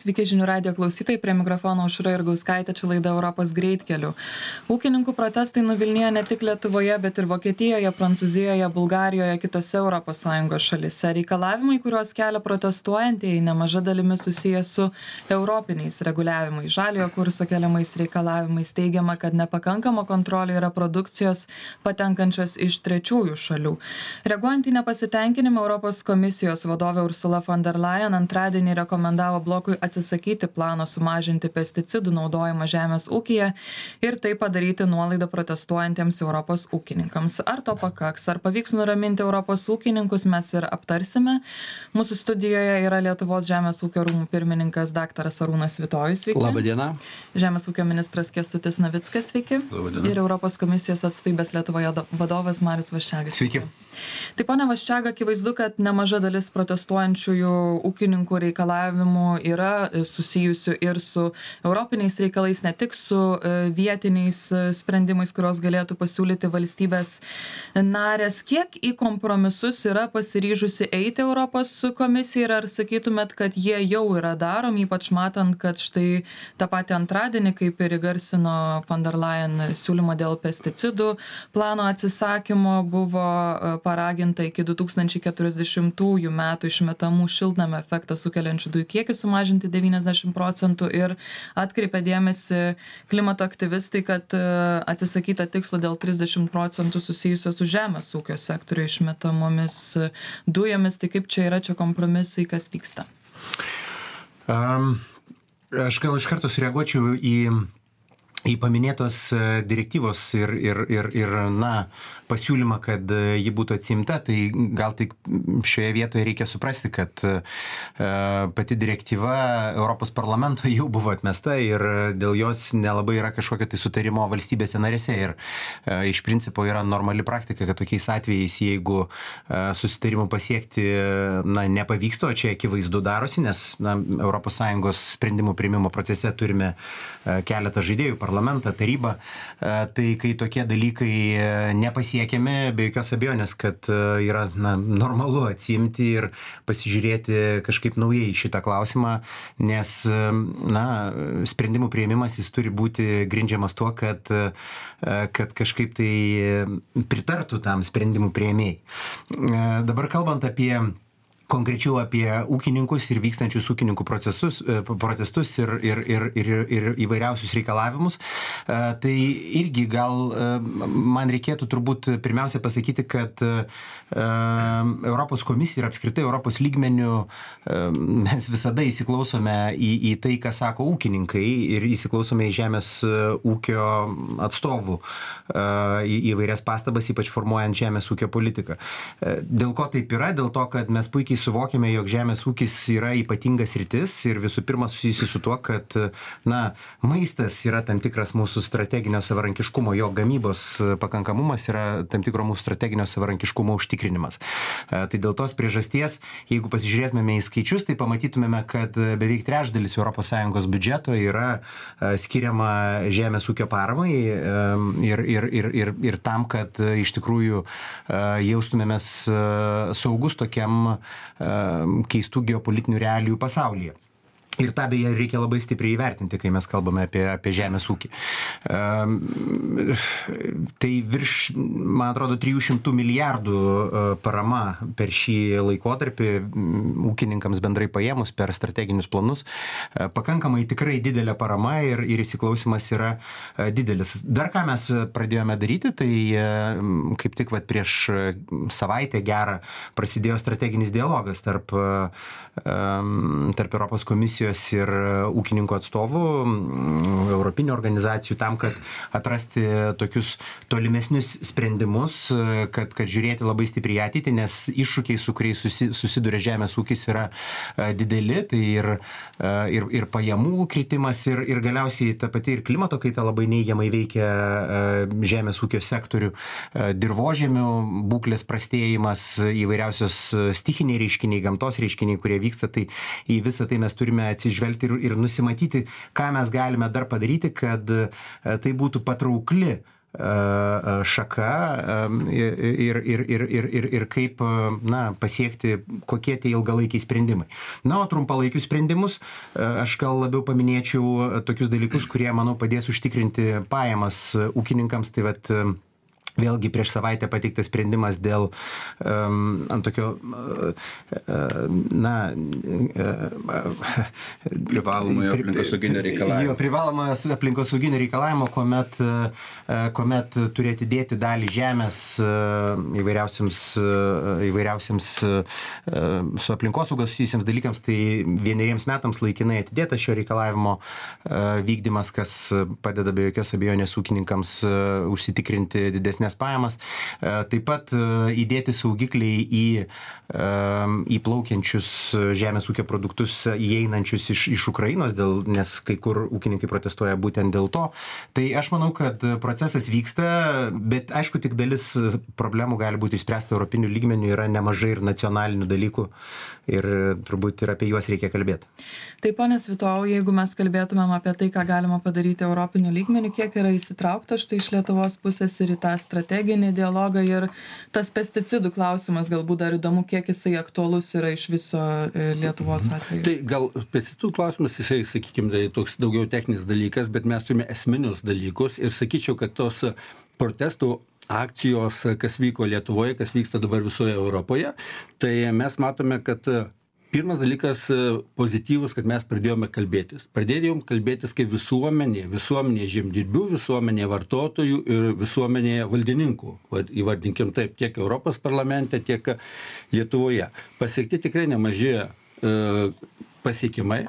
Sveiki žinių radio klausytojai, prie mikrofono Užra ir Gauskaitė, čia laida Europos greitkeliu. Ūkininkų protestai nuvilnijo ne tik Lietuvoje, bet ir Vokietijoje, Prancūzijoje, Bulgarijoje, kitose ES šalise. Reikalavimai, kuriuos kelia protestuojantieji, nemaža dalimi susijęs su europiniais reguliavimais. Žaliojo kurso keliamais reikalavimais teigiama, kad nepakankama kontrolė yra produkcijos patenkančios iš trečiųjų šalių. Reaguojant į nepasitenkinimą, Europos komisijos vadovė Ursula von der Leyen antradienį rekomendavo blokui atsisakyti plano sumažinti pesticidų naudojimą žemės ūkyje ir taip padaryti nuolaidą protestuojantiems Europos ūkininkams. Ar to pakaks, ar pavyks nuraminti Europos ūkininkus, mes ir aptarsime. Mūsų studijoje yra Lietuvos žemės ūkio rūmų pirmininkas dr. Arūnas Vitojus. Sveiki. Labadiena. Žemės ūkio ministras Kestutis Navickas. Sveiki. Labadiena. Ir Europos komisijos atstovybės Lietuvoje vadovas Marius Vaščiagas. Sveiki. Tai ponia Vaščiaga, akivaizdu, kad nemaža dalis protestuojančiųjų ūkininkų reikalavimų yra susijusių ir su europiniais reikalais, ne tik su e, vietiniais e, sprendimais, kuriuos galėtų pasiūlyti valstybės narės. Kiek į kompromisus yra pasiryžusi eiti Europos komisija ir ar sakytumėt, kad jie jau yra daromi, ypač matant, kad štai tą patį antradienį, kaip ir įgarsino von der Leyen siūlymą dėl pesticidų plano atsisakymo, buvo e, paraginta iki 2040 metų išmetamų šiltnamio efektą sukeliančių dujų kiekį sumažinti 90 procentų ir atkreipia dėmesį klimato aktyvistai, kad e, atsisakyta tikslo dėl 30 procentų susijusio su žemės ūkio sektoriu išmetamomis dujomis. Tai kaip čia yra čia kompromisai, kas vyksta? Um, aš gal iš karto sureaguočiau į į paminėtos e, direktyvos ir, ir, ir, ir na, pasiūlymą, kad e, ji būtų atsimta, tai gal tik šioje vietoje reikia suprasti, kad e, pati direktyva Europos parlamento jau buvo atmesta ir dėl jos nelabai yra kažkokio tai sutarimo valstybėse narėse. Ir iš principo yra normali praktika, kad tokiais atvejais, jeigu susitarimų pasiekti na, nepavyksta, o čia akivaizdu darosi, nes na, ES sprendimų prieimimo procese turime keletą žaidėjų parlamentą, tarybą, e, tai kai tokie dalykai e, nepasiekiami, be jokios abejonės, kad e, yra na, normalu atsimti ir pasižiūrėti kažkaip naujai šitą klausimą, nes na, sprendimų prieimimas jis turi būti grindžiamas tuo, kad, kad kažkaip tai pritartų tam sprendimų prieimėjai. Dabar kalbant apie konkrečiau apie ūkininkus ir vykstančius ūkininkų procesus, e, protestus ir, ir, ir, ir, ir įvairiausius reikalavimus. E, tai irgi gal e, man reikėtų turbūt pirmiausia pasakyti, kad Europos komisija ir apskritai Europos lygmenių mes visada įsiklausome į, į tai, ką sako ūkininkai ir įsiklausome į žemės ūkio atstovų į įvairias pastabas, ypač formuojant žemės ūkio politiką. Dėl ko taip yra? Dėl to, kad mes puikiai suvokiame, jog žemės ūkis yra ypatingas rytis ir visų pirma susijusi su tuo, kad na, maistas yra tam tikras mūsų strateginio savarankiškumo, jo gamybos pakankamumas yra tam tikro mūsų strateginio savarankiškumo užtikrinimas. E, tai dėl tos priežasties, jeigu pasižiūrėtumėme į skaičius, tai pamatytumėme, kad beveik trečdalis ES biudžeto yra e, skiriama žemės ūkio paramai e, ir, ir, ir, ir, ir tam, kad iš tikrųjų jaustumėmės saugus tokiam keistų geopolitinių realijų pasaulyje. Ir tą beje reikia labai stipriai įvertinti, kai mes kalbame apie, apie žemės ūkį. Um, tai virš, man atrodo, 300 milijardų uh, parama per šį laikotarpį ūkininkams bendrai paėmus per strateginius planus. Uh, pakankamai tikrai didelė parama ir, ir įsiklausimas yra uh, didelis. Dar ką mes pradėjome daryti, tai kaip tik vat, prieš savaitę gerą prasidėjo strateginis dialogas tarp, um, tarp Europos komisijos komisijos ir e, ūkininkų atstovų, europinių organizacijų tam, kad atrasti tokius tolimesnius sprendimus, e, kad, kad žiūrėti labai stipriai ateitį, nes iššūkiai, su kuriais susi, susiduria žemės ūkis, yra e, dideli, tai ir, ir, ir pajamų kritimas, ir, ir galiausiai ta pati ir klimato kaita labai neigiamai veikia žemės ūkio sektorių, dirbožėmių būklės prastėjimas, įvairiausios stichiniai reiškiniai, gamtos reiškiniai, kurie vyksta, tai į visą tai mes turime atsižvelgti ir, ir nusimatyti, ką mes galime dar padaryti, kad e, tai būtų patraukli šaka ir, ir, ir, ir, ir, ir kaip na, pasiekti, kokie tie ilgalaikiai sprendimai. Na, o trumpalaikius sprendimus aš gal labiau paminėčiau tokius dalykus, kurie, manau, padės užtikrinti pajamas ūkininkams. Tai vat, Vėlgi prieš savaitę pateiktas sprendimas dėl um, ant tokio, uh, na, uh, privalomojo aplinkosauginio reikalavimo. Jo, privalomojo aplinkosauginio reikalavimo, kuomet, uh, kuomet turi atidėti dalį žemės uh, įvairiausiams, uh, įvairiausiams uh, su aplinkosaugos susijusiems dalykams, tai vieneriems metams laikinai atidėta šio reikalavimo uh, vykdymas, kas padeda be jokios abejonės ūkininkams uh, užsitikrinti didesnės didesnės pajamas. E, taip pat e, įdėti saugikliai į e, įplaukiančius žemės ūkio produktus įeinančius iš, iš Ukrainos, dėl, nes kai kur ūkininkai protestuoja būtent dėl to. Tai aš manau, kad procesas vyksta, bet aišku, tik dalis problemų gali būti išspręsta europinių lygmenių, yra nemažai ir nacionalinių dalykų ir turbūt ir apie juos reikia kalbėti. Taip, ponė Svitau, jeigu mes kalbėtumėm apie tai, ką galima padaryti europinių lygmenių, kiek yra įsitraukta štai iš Lietuvos pusės ir į tą strateginį dialogą ir tas pesticidų klausimas galbūt dar įdomu, kiek jisai aktualus yra iš viso e, Lietuvos mhm. atveju. Tai gal pesticidų klausimas, jisai, sakykime, tai toks daugiau techninis dalykas, bet mes turime esminius dalykus ir sakyčiau, kad tos protestų akcijos, kas vyko Lietuvoje, kas vyksta dabar visoje Europoje, tai mes matome, kad pirmas dalykas e, pozityvus kad mes pradėjome kalbėtis. Pradėjom kalbėtis kaip visuomenė visuomenė žemdirbių visuomenė vartotojų ir visuomenė valdininkų. Vat įvardinkim taip tiek europos parlamente tiek lietuvoje. Pasiekti tikrai nemaži e, pasiekimai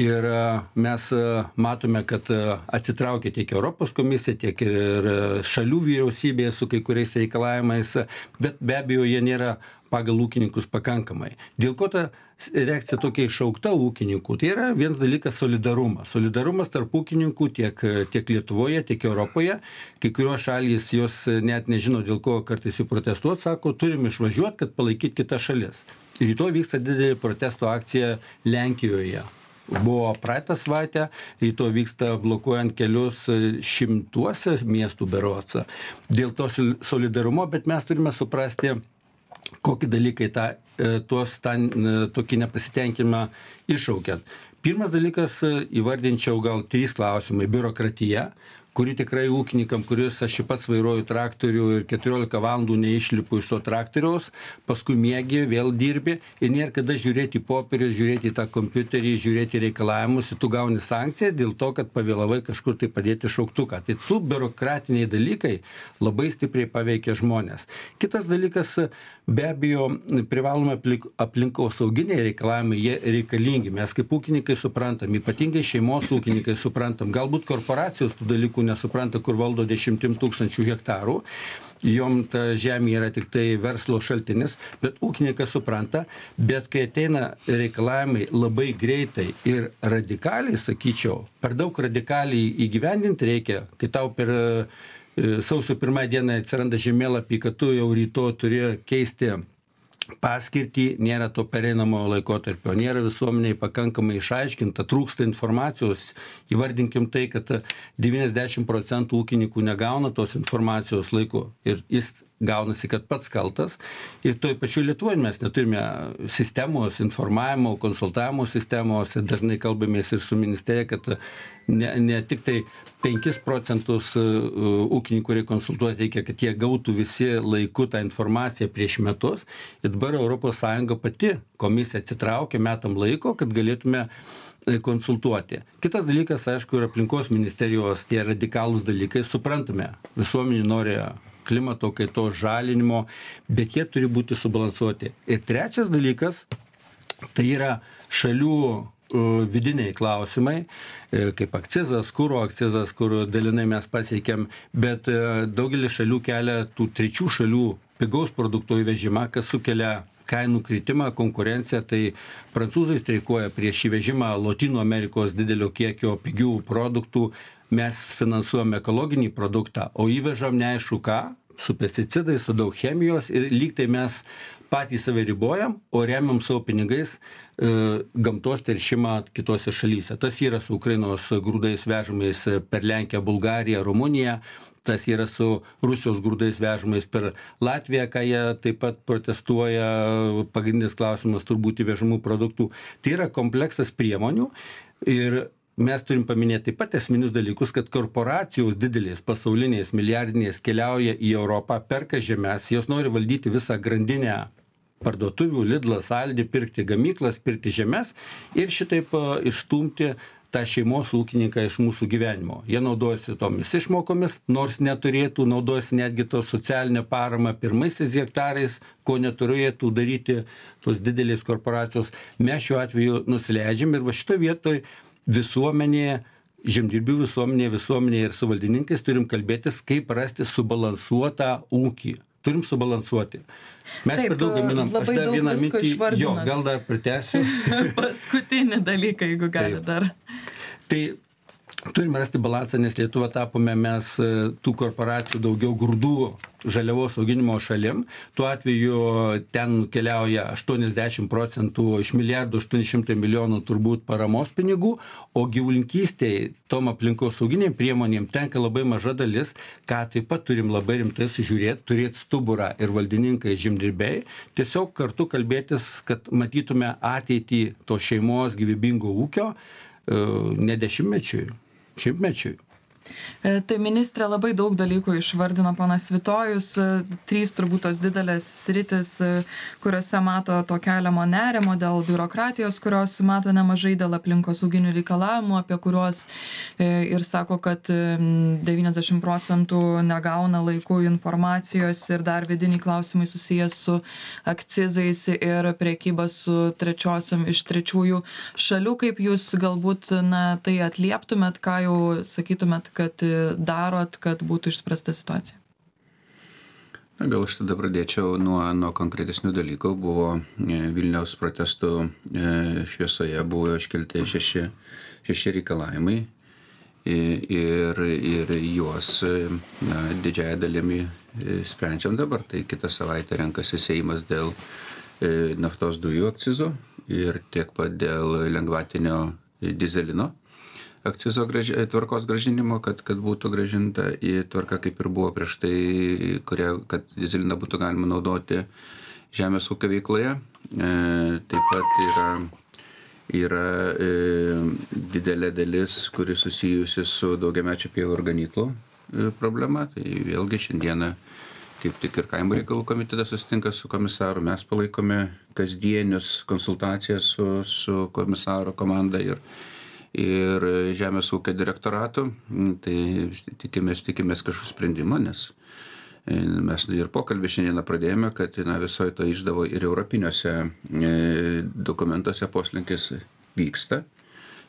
ir e, mes matome kad atsitraukia tiek europos komisija tiek ir šalių vyriausybės su kai kuriais reikalavimais bet be abejo jie nėra pagal ūkininkus pakankamai. Dėl ko ta reakcija tokia iššaukta ūkininkų? Tai yra vienas dalykas solidarumas. Solidarumas tarp ūkininkų tiek tiek lietuvoje tiek europoje. Kai kurios šalys jos net nežino dėl ko kartais jų protestuot sako turim išvažiuot kad palaikyt kitas šalis. Rytoj vyksta didelė protesto akcija lenkijoje buvo praeitą savaitę rytoj vyksta blokuojant kelius šimtuose miestų berods. Dėl to solidarumo bet mes turime suprasti kokie dalykai tą, e, tuos tą e, tokį nepasitenkinimą iššaukia. Pirmas dalykas e, įvardinčiau gal trys klausimai - biurokratija, kuri tikrai ūkininkam kuris aš pats vairuoju traktorių ir keturiolika valandų neišlipu iš to traktoriaus paskui miegi vėl dirbi ir nėr kada žiūrėt į popierius žiūrėt į tą kompiuterį žiūrėt į reikalavimus tu gauni sankcijas dėl to kad pavėlavai kažkur tai padėti šauktuką. Tai tų biurokratiniai dalykai labai stipriai paveikia žmones kitas dalykas be abejo privalomi aplik aplinkosauginiai reikalavimai jie reikalingi. Mes kaip ūkininkai suprantam ypatingai šeimos ūkininkai suprantam galbūt korporacijos tų dalykų nesupranta, kur valdo dešimtim tūkstančių hektarų, jom ta žemė yra tik tai verslo šaltinis, bet ūkininkas supranta, bet kai ateina reikalavimai labai greitai ir radikaliai, sakyčiau, per daug radikaliai įgyvendinti reikia, kai tau per e, sausio pirmą dieną atsiranda žemėlapį, kad tu jau ryto turi keisti paskirtį nėra to pereinamojo laikotarpio nėra visuomenei pakankamai išaiškinta trūksta informacijos įvardinkim tai kad devyniasdešim procentų ūkininkų negauna tos informacijos laiku ir jis gaunasi kad pats kaltas. Ir toj pačioj lietuvoj mes neturime sistemos informavimo konsultavimo sistemos. Dažnai kalbamės ir su ministerija kad ne ne tiktai penkis procentus e, ūkininkų reik konsultuot reikia kad jie gautų visi laiku tą informaciją prieš metus. Ir dabar sąjunga pati komisija atsitraukė metam laiko kad galėtume e, konsultuoti. Kitas dalykas aišku yra aplinkos ministerijos tie radikalūs dalykai suprantame. Visuomenė nori klimato kaitos žalinimo, bet jie turi būti subalansuoti. Ir trečias dalykas, tai yra šalių vidiniai klausimai, e, kaip akcizas, kūro akcizas, kur dalinai mes pasiekėm, bet e, daugelis šalių kelia tų trečių šalių pigaus produkto įvežimą, kas sukelia kainų kritimą, konkurenciją, tai prancūzai streikuoja prieš įvežimą Latino Amerikos didelio kiekio pigių produktų, mes finansuojam ekologinį produktą, o įvežam neaišku ką, su pesticidais, su daug chemijos ir lyg tai mes patys save ribojam, o remiam savo pinigais e, gamtos teršimą kitose šalyse. Tas yra su Ukrainos grūdais vežamais per Lenkiją, Bulgariją, Rumuniją. tas yra su rusijos grūdais vežamais per latviją ką jie taip pat protestuoja pagrindinis klausimas turbūt įvežamų produktų tai yra kompleksas priemonių ir mes turim paminėt taip pat esminius dalykus kad korporacijos didelės pasaulinės milijardinės keliauja į europą perka žemes jos nori valdyti visą grandinę parduotuvių lidlas aldi pirkti gamyklas pirkti žemes ir šitaip išstumti tą šeimos ūkininką iš mūsų gyvenimo. Jie naudojasi tomis išmokomis nors neturėtų naudojasi netgi to socialine parama pirmaisiais hektarais ko neturėtų daryti tos didelės korporacijos. Mes šiuo atveju nusileidžiam ir va šitoj vietoj visuomenė žemdirbių visuomenė visuomenė ir su valdininkais turim kalbėtis kaip rasti subalansuotą ūkį turim subalansuoti. Mes Taip, per daug gaminam. Aš dar vieną mintį, jo, gal dar pritęsiu. Paskutinį dalyką, jeigu gali Taip. dar. tai turim rasti balansą, nes Lietuva tapome mes e, tų korporacijų daugiau grūdų žaliavos auginimo šalim. Tuo atveju ten keliauja 80 procentų iš milijardų 800 milijonų turbūt paramos pinigų, o gyvulinkystėje tom aplinkos sauginiam priemonėm tenka labai maža dalis, ką taip pat turim labai rimtai sužiūrėti, turėti stuburą ir valdininkai žemdirbiai, tiesiog kartu kalbėtis, kad matytume ateitį to šeimos gyvybingo ūkio e, ne dešimtmečiui, šimtmečiui. E, Tai ministrė labai daug dalykų išvardino panas Vitojus, e, trys turbūt tos didelės sritis, e, kuriuose mato to keliamo nerimo dėl biurokratijos, kurios mato nemažai dėl aplinkos sauginių reikalavimų, apie kuriuos ir sako, kad e, 90 procentų negauna laikų informacijos ir dar vidiniai klausimai susijęs su akcizais ir priekyba su trečiosiam iš trečiųjų šalių. Kaip jūs galbūt na, tai atlieptumėt, ką jau sakytumėt, kad e, darot, kad būtų išspręsta situacija? Na, gal aš tada pradėčiau nuo, nuo konkretesnių dalykų. Buvo e, Vilniaus protestų e, šviesoje buvo iškelti šeši, šeši reikalavimai ir, ir juos na, didžiąją dalimi sprendžiam dabar. Tai kitą savaitę renkasi Seimas dėl naftos dujų akcizo ir tiek pat dėl lengvatinio dizelino akcizo graži, tvarkos gražinimo, kad, kad būtų gražinta į tvarką, kaip ir buvo prieš tai, kurie, kad dizeliną būtų galima naudoti žemės ūkio veikloje. E, taip pat yra, yra e, didelė dalis, kuri susijusi su daugiamečio pievų ir ganyklų e, problema. Tai vėlgi šiandieną kaip tik ir kaimo reikalų komitetas susitinka su komisaru, mes palaikome kasdienius konsultacijas su, su komisaro komanda ir, ir Žemės ūkio direktoratu. Tai tikimės, tikimės kažkokių sprendimų, nes e, mes ir pokalbį šiandieną pradėjome, kad na, visoje to išdavo ir europiniuose e, dokumentuose poslinkis vyksta.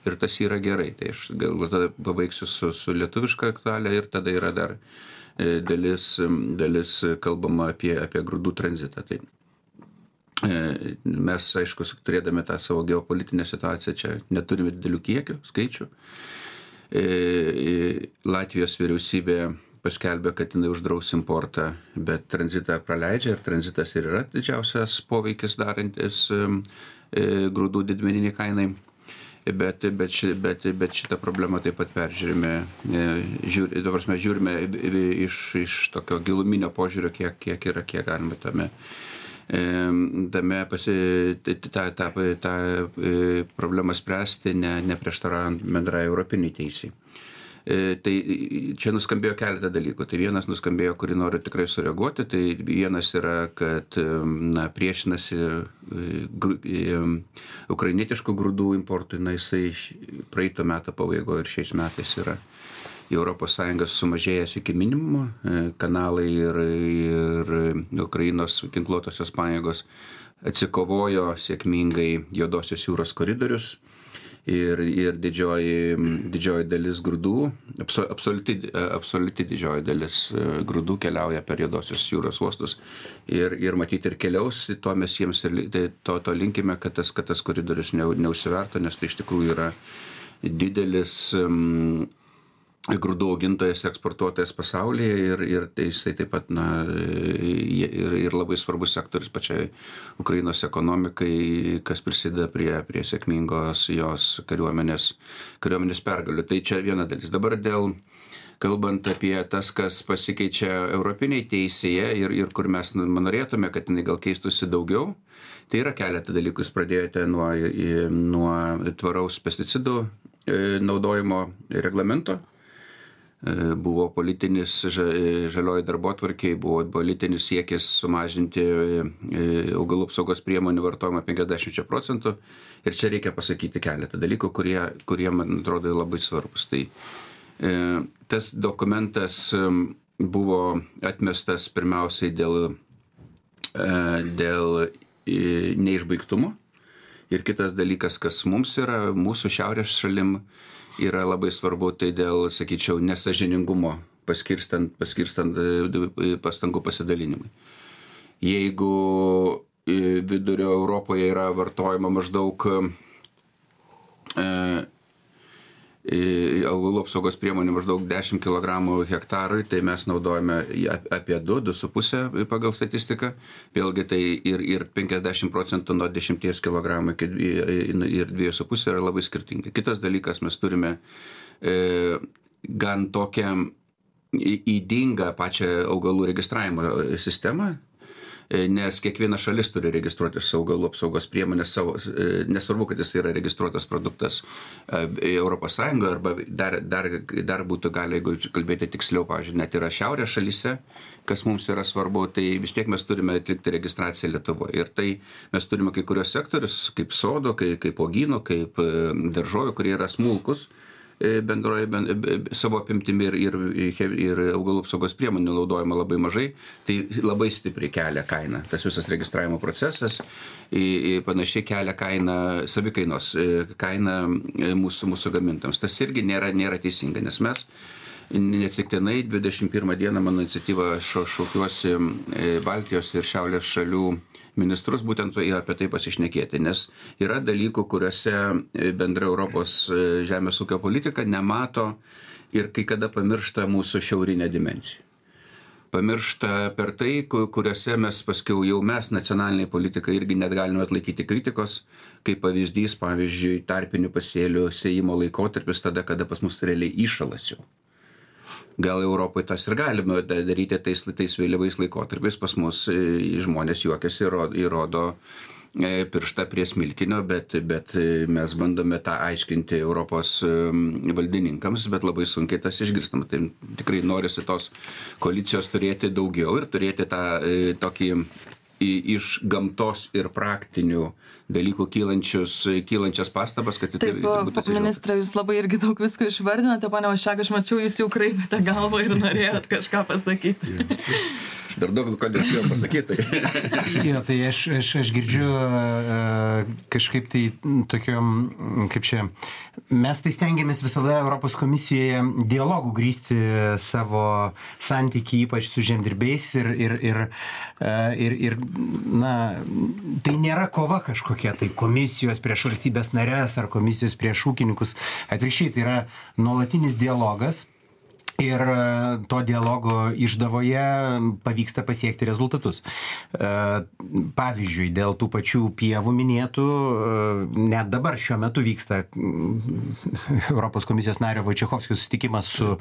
Ir tas yra gerai. Tai aš gal tada pabaigsiu su, su lietuviška aktualė ir tada yra dar e, dalis, dalis kalbama apie, apie grūdų tranzitą. Tai mes, aišku, turėdami tą savo geopolitinę situaciją, čia neturime didelių kiekių, skaičių. E, e, Latvijos vyriausybė paskelbė, kad jinai uždraus importą, bet tranzitą praleidžia ir tranzitas ir yra didžiausias poveikis darantis grūdų didmeniniai kainai. Bet, bet, ši, bet, bet šitą problemą taip pat peržiūrime, žiūr, dabar mes žiūrime iš, iš tokio giluminio požiūrio, kiek, kiek yra, kiek galima tame tame pasi, tą, tą, tą problemą spręsti, ne, neprieštaraujant bendrai europiniai teisiai. Tai čia nuskambėjo keletą dalykų. Tai vienas nuskambėjo, kurį noriu tikrai sureaguoti. Tai vienas yra, kad na, priešinasi ukrainietiškų grūdų importui. Na, jisai praeito metų pabaigoje ir šiais metais yra į ES sumažėjęs iki minimumo, kanalai ir, ir Ukrainos ginkluotosios pajėgos atsikovojo sėkmingai Jodosios jūros koridorius ir, ir didžioji, didžioji dalis grūdų, absoliuti, absoliuti didžioji dalis grūdų keliauja per Jodosios jūros uostus ir, ir matyti ir keliaus, to mes jiems ir tai, to, to linkime, kad tas, kad tas koridorius ne, neusivertų, nes tai iš tikrųjų yra didelis um, grūdų augintojas, eksportuotojas pasaulyje ir, ir tai jisai taip pat, na, ir, ir labai svarbus sektorius pačiai Ukrainos ekonomikai, kas prisideda prie, prie sėkmingos jos kariuomenės, kariuomenės pergalių. Tai čia viena dalis. Dabar dėl, kalbant apie tas, kas pasikeičia Europiniai teisėje ir, ir kur mes norėtume, kad jinai gal keistųsi daugiau, tai yra keletą dalykų. Jūs pradėjote nuo, nuo tvaraus pesticidų e, naudojimo reglamento buvo politinis žalioji darbotvarkiai, buvo politinis siekis sumažinti e, augalų apsaugos priemonių vartojimą 50 procentų. Ir čia reikia pasakyti keletą dalykų, kurie, kurie man atrodo labai svarbus. Tai e, tas dokumentas buvo atmestas pirmiausiai dėl, dėl neišbaigtumo. Ir kitas dalykas, kas mums yra, mūsų šiaurės šalim, yra labai svarbu tai dėl, sakyčiau, nesažiningumo paskirstant, paskirstant e, pastangų pasidalinimui. Jeigu e, vidurio Europoje yra vartojama maždaug e, augalų apsaugos priemonių maždaug 10 kg hektarui, tai mes naudojame apie 2, 2,5 pagal statistiką. Vėlgi tai ir, ir 50 procentų nuo 10 kg iki ir 2,5 yra labai skirtingi. Kitas dalykas, mes turime e, gan tokią įdingą pačią augalų registravimo sistemą, nes kiekviena šalis turi registruotis augalų apsaugos priemonės savo, e, nesvarbu, kad jis yra registruotas produktas ES arba dar, dar, dar būtų gali, jeigu kalbėti tiksliau, pavyzdžiui, net yra šiaurės šalyse, kas mums yra svarbu, tai vis tiek mes turime atlikti registraciją Lietuvoje. Ir tai mes turime kai kurios sektorius, kaip sodo, kaip, kaip ogino, kaip e, daržovių, kurie yra smulkus E, bendroje ben, savo apimtimi ir, ir, ir augalų apsaugos priemonių naudojama labai mažai, tai labai stipriai kelia kainą. Tas visas registravimo procesas panašiai kelia kainą, savikainos e, kainą e, mūsų, mūsų gamintams. Tas irgi nėra, nėra teisinga, nes mes neatsitiktinai 21 dieną mano iniciatyvą šaukiuosi Baltijos ir Šiaurės šalių ministrus būtent apie tai pasišnekėti, nes yra dalykų, kuriuose e, bendra Europos e, žemės ūkio politika nemato ir kai kada pamiršta mūsų šiaurinę dimenciją. Pamiršta per tai, kuriuose mes paskiau jau mes nacionaliniai politikai irgi net galime atlaikyti kritikos, kaip pavyzdys, pavyzdžiui, tarpinių pasėlių sėjimo laikotarpis tada, kada pas mus realiai išalas jau gal europoj tas ir galima daryti tais tais vėlyvais laikotarpiais. Pas mus e, žmonės juokiasi ro įrodo e, pirštą prie smilkinio bet bet e, mes bandome tą aiškinti europos valdininkams bet labai sunkiai tas išgirstama. Tai tikrai norisi tos koalicijos turėti daugiau ir turėti tą tokį iš gamtos ir praktinių dalykų kylančius, kylančias pastabas, kad tai Taip, būtų ministrė, jūs labai irgi daug visko išvardinote, ponia Vašek, aš mačiau, jūs jau kraipėte galvą ir norėjot kažką pasakyti. Dar daug ko nespėjau pasakyti. jo, tai aš, aš, aš girdžiu uh, kažkaip tai tokiam, kaip čia, mes tai stengiamės visada Europos komisijoje dialogų grįsti savo santykiai, ypač su žemdirbiais ir, ir, ir, uh, ir, ir, na, tai nėra kova kažkokia, tai komisijos prieš valstybės narės ar komisijos prieš ūkininkus. Atvirkščiai, tai yra nuolatinis dialogas ir e, to dialogo išdavoje pavyksta pasiekti rezultatus. E, pavyzdžiui, dėl tų pačių pievų minėtų, e, net dabar šiuo metu vyksta Europos komisijos nario Vaičiachovskio susitikimas su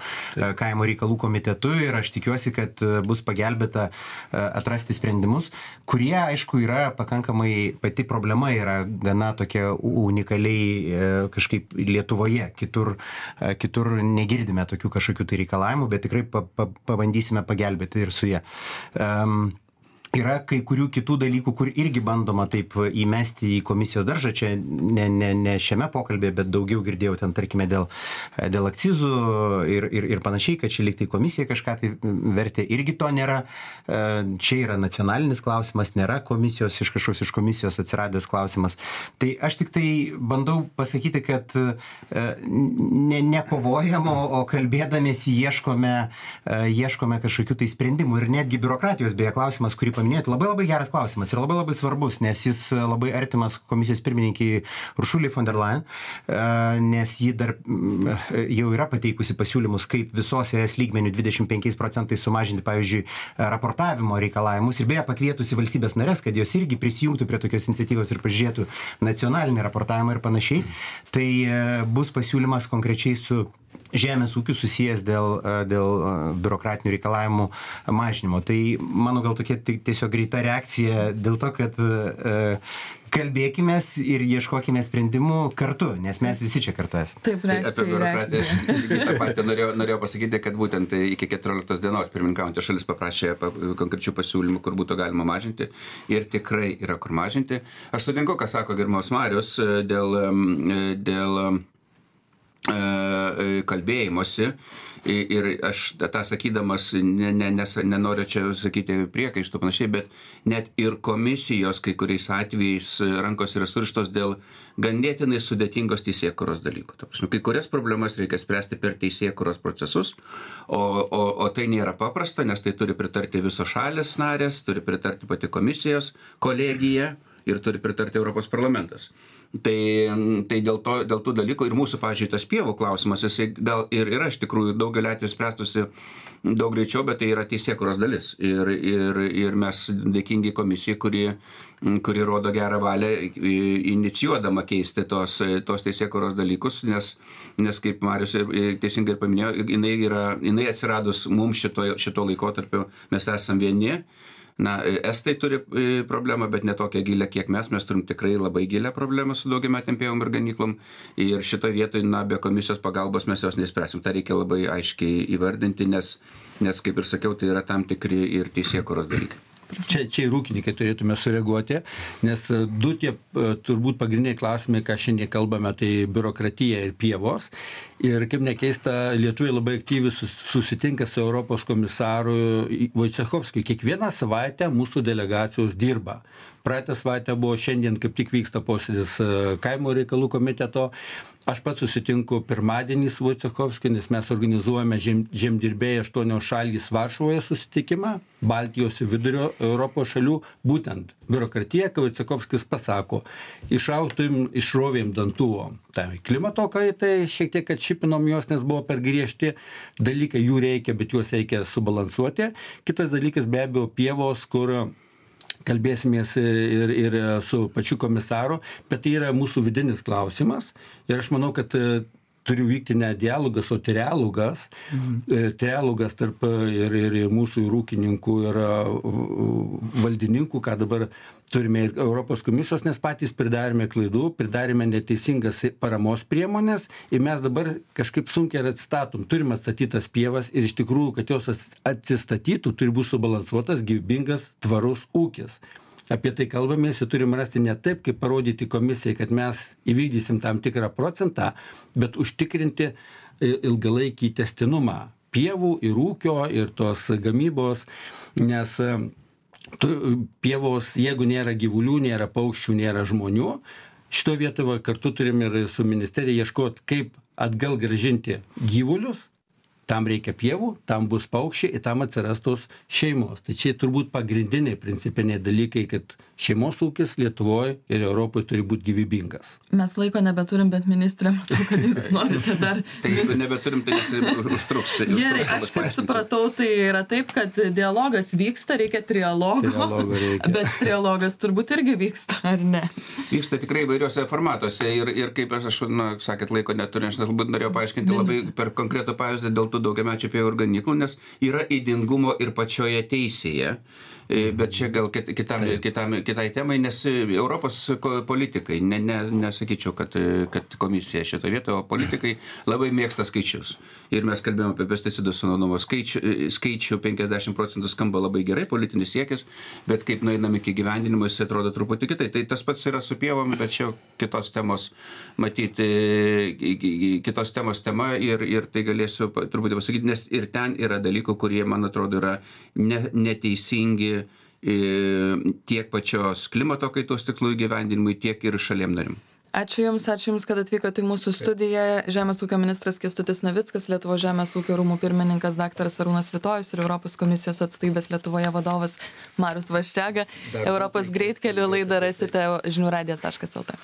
kaimo reikalų komitetu ir aš tikiuosi, kad bus pagelbėta atrasti sprendimus, kurie, aišku, yra pakankamai, pati problema yra gana tokia unikaliai kažkaip Lietuvoje, kitur, kitur negirdime tokių kažkokių tai reikalavimų, bet tikrai pa, pa, pabandysime pagelbėti ir su jie. Um, yra kai kurių kitų dalykų, kur irgi bandoma taip įmesti į komisijos daržą, čia ne, ne, ne šiame pokalbėje, bet daugiau girdėjau ten, tarkime, dėl, dėl akcizų ir, ir, ir panašiai, kad čia liktai komisija kažką tai vertė, irgi to nėra. E, čia yra nacionalinis klausimas, nėra komisijos, iš kažkokios iš komisijos atsiradęs klausimas. Tai aš tik tai bandau pasakyti, kad e, ne, nekovojam, o, o kalbėdamėsi ieškome, e, ieškome kažkokių tai sprendimų ir netgi biurokratijos beje klausimas, kurį paminėjote, labai labai geras klausimas ir labai labai svarbus, nes jis labai artimas komisijos pirmininkiai Uršuliai von der Leyen, nes ji dar jau yra pateikusi pasiūlymus, kaip visos ES lygmenių 25 procentais sumažinti, pavyzdžiui, raportavimo reikalavimus ir beje pakvietusi valstybės narės, kad jos irgi prisijungtų prie tokios iniciatyvos ir pažiūrėtų nacionalinį raportavimą ir panašiai. Tai bus pasiūlymas konkrečiai su žemės ūkiu susijęs dėl, dėl biurokratinių reikalavimų mažinimo. Tai mano gal tokia tiesiog greita reakcija dėl to, kad kalbėkime ir ieškokime sprendimų kartu, nes mes visi čia kartu esame. Taip, reakcija. Apie biurokratiją. Lygiai tą patį norėjau, norėjau pasakyti, kad būtent iki 14 dienos pirmininkaujantė šalis paprašė konkrečių pasiūlymų, kur būtų galima mažinti ir tikrai yra kur mažinti. Aš sutinku, ką sako Girmos Marius dėl, dėl E, e, kalbėjimosi ir aš tą sakydamas ne, ne, nes, nenoriu čia sakyti priekaištų panašiai, bet net ir komisijos kai kuriais atvejais rankos yra surištos dėl ganėtinai sudėtingos teisėkuros dalykų. Prasme, kai kurias problemas reikia spręsti per teisėkuros procesus, o, o, o tai nėra paprasta, nes tai turi pritarti visos šalės narės, turi pritarti pati komisijos kolegija ir turi pritarti Europos parlamentas. Tai, tai dėl, to, dėl tų dalykų ir mūsų, pažiūrėjau, tas pievų klausimas, jisai gal ir yra iš tikrųjų daugelį atvejų spręstusi daug greičiau, bet tai yra teisėkuros dalis. Ir, ir, ir mes dėkingi komisijai, kuri, kuri rodo gerą valią inicijuodama keisti tos, tos teisėkuros dalykus, nes, nes kaip Marius teisingai ir paminėjo, jinai, yra, jinai atsiradus mums šito, šito laikotarpiu, mes esame vieni na estai turi e, problemą bet ne tokią gilią kiek mes. Mes turim tikrai labai gilią problemą su daugiametėm pievom ir ganyklom. Ir šitoj vietoj na be komisijos pagalbos mes jos neišspręsim tą reikia labai aiškiai įvardinti nes nes kaip ir sakiau tai yra tam tikri ir teisėkūros dalykai Čia, čia ir ūkininkai turėtume sureaguoti, nes e, du tie e, turbūt pagrindiniai klausimai, ką šiandien kalbame, tai biurokratija ir pievos. Ir kaip nekeista, lietuviai labai aktyviai susitinka su Europos komisaru Vaičiachovskiu. Kiekvieną savaitę mūsų delegacijos dirba praeitą savaitę buvo šiandien kaip tik vyksta posėdis e, kaimo reikalų komiteto aš pats susitinku pirmadienį su Vojcechovskiu, nes mes organizuojame žem, žemdirbėjai aštuonios šalys Varšuvoje susitikimą, Baltijos Vidurio Europos šalių, būtent biurokratija, kai Vojcechovskis pasako, išauktum, išrovėm dantuvom. Tai klimato kaitai šiek tiek atšipinom jos, nes buvo per griežti dalykai, jų reikia, bet juos reikia subalansuoti. Kitas dalykas be abejo pievos, kur kalbėsimės ir, ir su pačiu komisaru, bet tai yra mūsų vidinis klausimas. Ir aš manau, kad e, turi vykti ne dialogas, o trialogas, mhm. trialogas tarp ir, ir mūsų ir ūkininkų, ir valdininkų, ką dabar turime ir Europos komisijos, nes patys pridarėme klaidų, pridarėme neteisingas paramos priemonės ir mes dabar kažkaip sunkiai ir atstatom. Turime atstatytas pievas ir iš tikrųjų, kad jos atsistatytų, turi būti subalansuotas, gyvybingas, tvarus ūkis. Apie tai kalbamės ir turim rasti ne taip, kaip parodyti komisijai, kad mes įvykdysim tam tikrą procentą, bet užtikrinti e, ilgalaikį testinumą pievų ir ūkio ir tos gamybos, nes tu, pievos, jeigu nėra gyvulių, nėra paukščių, nėra žmonių, šito vietoje kartu turim ir su ministerija ieškoti, kaip atgal gražinti gyvulius tam reikia pievų, tam bus paukščiai ir tam atsiras tos šeimos. Tai čia turbūt pagrindiniai principiniai dalykai, kad šeimos ūkis Lietuvoje ir Europoje turi būti gyvybingas. Mes laiko nebeturim, bet ministrė, matau, kad jūs norite dar. tai jeigu nebeturim, tai jis užtruks. Gerai, aš kaip supratau, tai yra taip, kad dialogas vyksta, reikia trialogo. Trialogo reikia. Bet trialogas turbūt irgi vyksta, ar ne? Vyksta tikrai įvairiuose formatuose ir, ir kaip aš, na, sakėt, laiko neturiu, aš galbūt norėjau paaiškinti labai per konkretų pavyzdį dėl tų daugiamečių pievų ir ganyklų, nes yra įdingumo ir pačioje teisėje. E, bet čia gal kitam, kitam, kitai temai, nes Europos politikai, ne, ne, nesakyčiau, kad, kad komisija šito vietoje, o politikai labai mėgsta skaičius. Ir mes kalbėjome apie pesticidų sunaudomo skaičių, skaičių 50 procentų skamba labai gerai, politinis siekis, bet kaip nueinam iki gyvendinimo, jis atrodo truputį kitai. Tai tas pats yra su pievomis, bet čia kitos temos, matyti, kitos temos tema ir, ir tai galėsiu truputį pasakyti, nes ir ten yra dalykų, kurie, man atrodo, yra ne, neteisingi tiek pačios klimato kaitos tikslų įgyvendinimui, tiek ir šaliem narim. ačiū jums ačiū jums kad atvykot į mūsų studiją. Žemės ūkio ministras kęstutis navickas lietuvos žemės ūkio rūmų pirmininkas daktaras arūnas svitojus ir europos komisijos atstovybės lietuvoje vadovas marius vaščega. Europos greitkeliu laidą rasite žinių radijas taškas lt